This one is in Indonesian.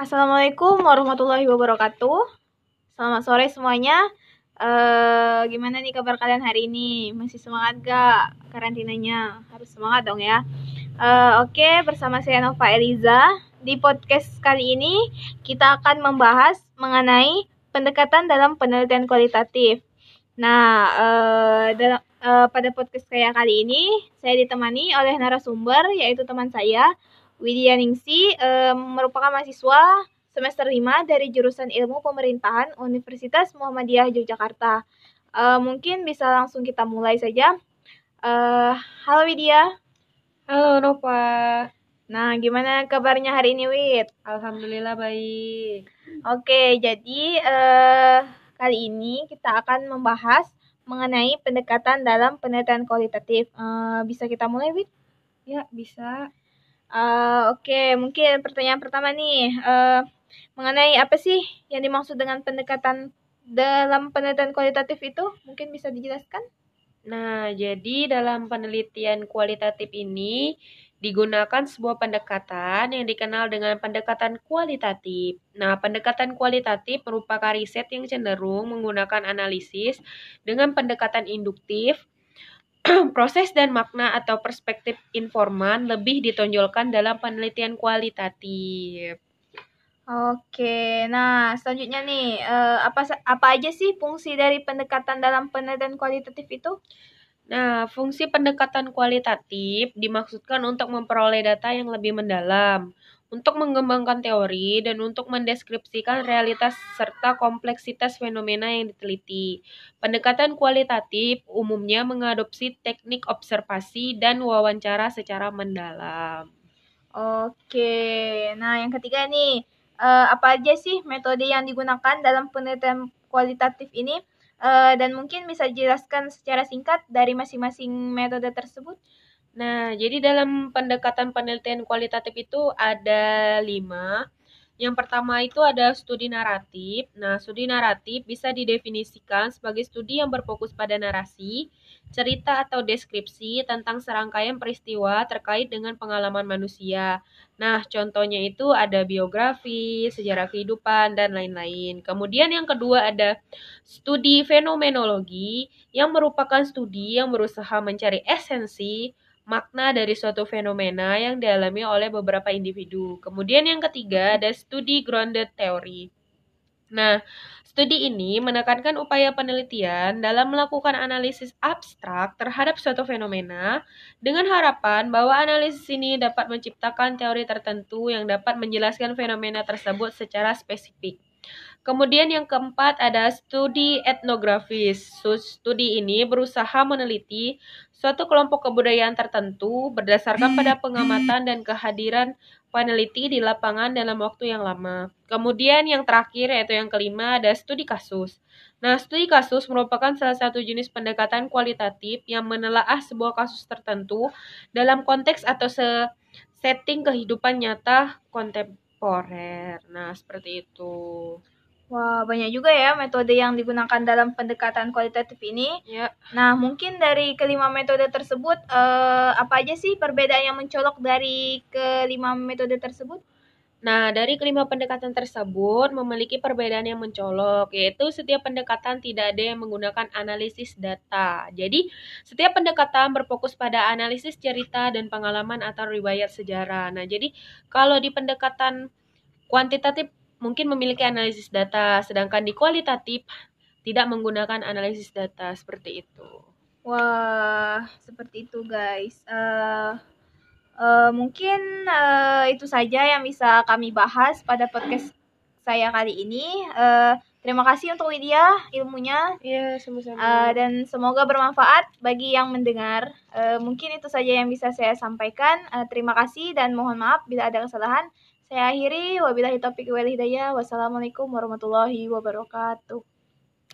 Assalamualaikum warahmatullahi wabarakatuh. Selamat sore semuanya. Uh, gimana nih kabar kalian hari ini? Masih semangat gak karantinanya? Harus semangat dong ya. Uh, Oke, okay, bersama saya Nova Eliza. Di podcast kali ini kita akan membahas mengenai pendekatan dalam penelitian kualitatif. Nah, uh, dalam, pada podcast saya kali ini saya ditemani oleh narasumber yaitu teman saya Widya Ningsi uh, merupakan mahasiswa semester 5 dari jurusan Ilmu Pemerintahan Universitas Muhammadiyah Yogyakarta. Uh, mungkin bisa langsung kita mulai saja. Uh, halo Widya. Halo Nova. Nah, gimana kabarnya hari ini, Wid? Alhamdulillah baik. Oke, jadi kali ini kita akan membahas mengenai pendekatan dalam penelitian kualitatif. Bisa kita mulai, Wid? Ya, bisa. Uh, Oke, okay. mungkin pertanyaan pertama nih, uh, mengenai apa sih yang dimaksud dengan pendekatan dalam penelitian kualitatif itu? Mungkin bisa dijelaskan? Nah, jadi dalam penelitian kualitatif ini digunakan sebuah pendekatan yang dikenal dengan pendekatan kualitatif. Nah, pendekatan kualitatif merupakan riset yang cenderung menggunakan analisis dengan pendekatan induktif proses dan makna atau perspektif informan lebih ditonjolkan dalam penelitian kualitatif. Oke, nah selanjutnya nih, eh, apa apa aja sih fungsi dari pendekatan dalam penelitian kualitatif itu? Nah, fungsi pendekatan kualitatif dimaksudkan untuk memperoleh data yang lebih mendalam, untuk mengembangkan teori dan untuk mendeskripsikan realitas serta kompleksitas fenomena yang diteliti. Pendekatan kualitatif umumnya mengadopsi teknik observasi dan wawancara secara mendalam. Oke, nah yang ketiga nih, uh, apa aja sih metode yang digunakan dalam penelitian kualitatif ini? Uh, dan mungkin bisa dijelaskan secara singkat dari masing-masing metode tersebut? Nah, jadi dalam pendekatan penelitian kualitatif itu ada lima. Yang pertama itu ada studi naratif. Nah, studi naratif bisa didefinisikan sebagai studi yang berfokus pada narasi, cerita atau deskripsi tentang serangkaian peristiwa terkait dengan pengalaman manusia. Nah, contohnya itu ada biografi, sejarah kehidupan, dan lain-lain. Kemudian yang kedua ada studi fenomenologi yang merupakan studi yang berusaha mencari esensi, makna dari suatu fenomena yang dialami oleh beberapa individu. Kemudian yang ketiga ada studi grounded theory. Nah, studi ini menekankan upaya penelitian dalam melakukan analisis abstrak terhadap suatu fenomena dengan harapan bahwa analisis ini dapat menciptakan teori tertentu yang dapat menjelaskan fenomena tersebut secara spesifik. Kemudian yang keempat ada studi etnografis. Studi ini berusaha meneliti suatu kelompok kebudayaan tertentu berdasarkan pada pengamatan dan kehadiran peneliti di lapangan dalam waktu yang lama. Kemudian yang terakhir yaitu yang kelima ada studi kasus. Nah, studi kasus merupakan salah satu jenis pendekatan kualitatif yang menelaah sebuah kasus tertentu dalam konteks atau setting kehidupan nyata kontemporer. Nah, seperti itu. Wah, banyak juga ya metode yang digunakan dalam pendekatan kualitatif ini. Ya. Nah, mungkin dari kelima metode tersebut, eh, apa aja sih perbedaan yang mencolok dari kelima metode tersebut? Nah, dari kelima pendekatan tersebut memiliki perbedaan yang mencolok, yaitu setiap pendekatan tidak ada yang menggunakan analisis data. Jadi, setiap pendekatan berfokus pada analisis cerita dan pengalaman atau riwayat sejarah. Nah, jadi kalau di pendekatan kuantitatif mungkin memiliki analisis data, sedangkan di kualitatif tidak menggunakan analisis data seperti itu. Wah, seperti itu guys. Uh, uh, mungkin uh, itu saja yang bisa kami bahas pada podcast saya kali ini. Uh, terima kasih untuk Widya ilmunya. Iya, sama-sama. Uh, dan semoga bermanfaat bagi yang mendengar. Uh, mungkin itu saja yang bisa saya sampaikan. Uh, terima kasih dan mohon maaf bila ada kesalahan. Saya akhiri wabillahi taufiq wal hidayah. Wassalamualaikum warahmatullahi wabarakatuh.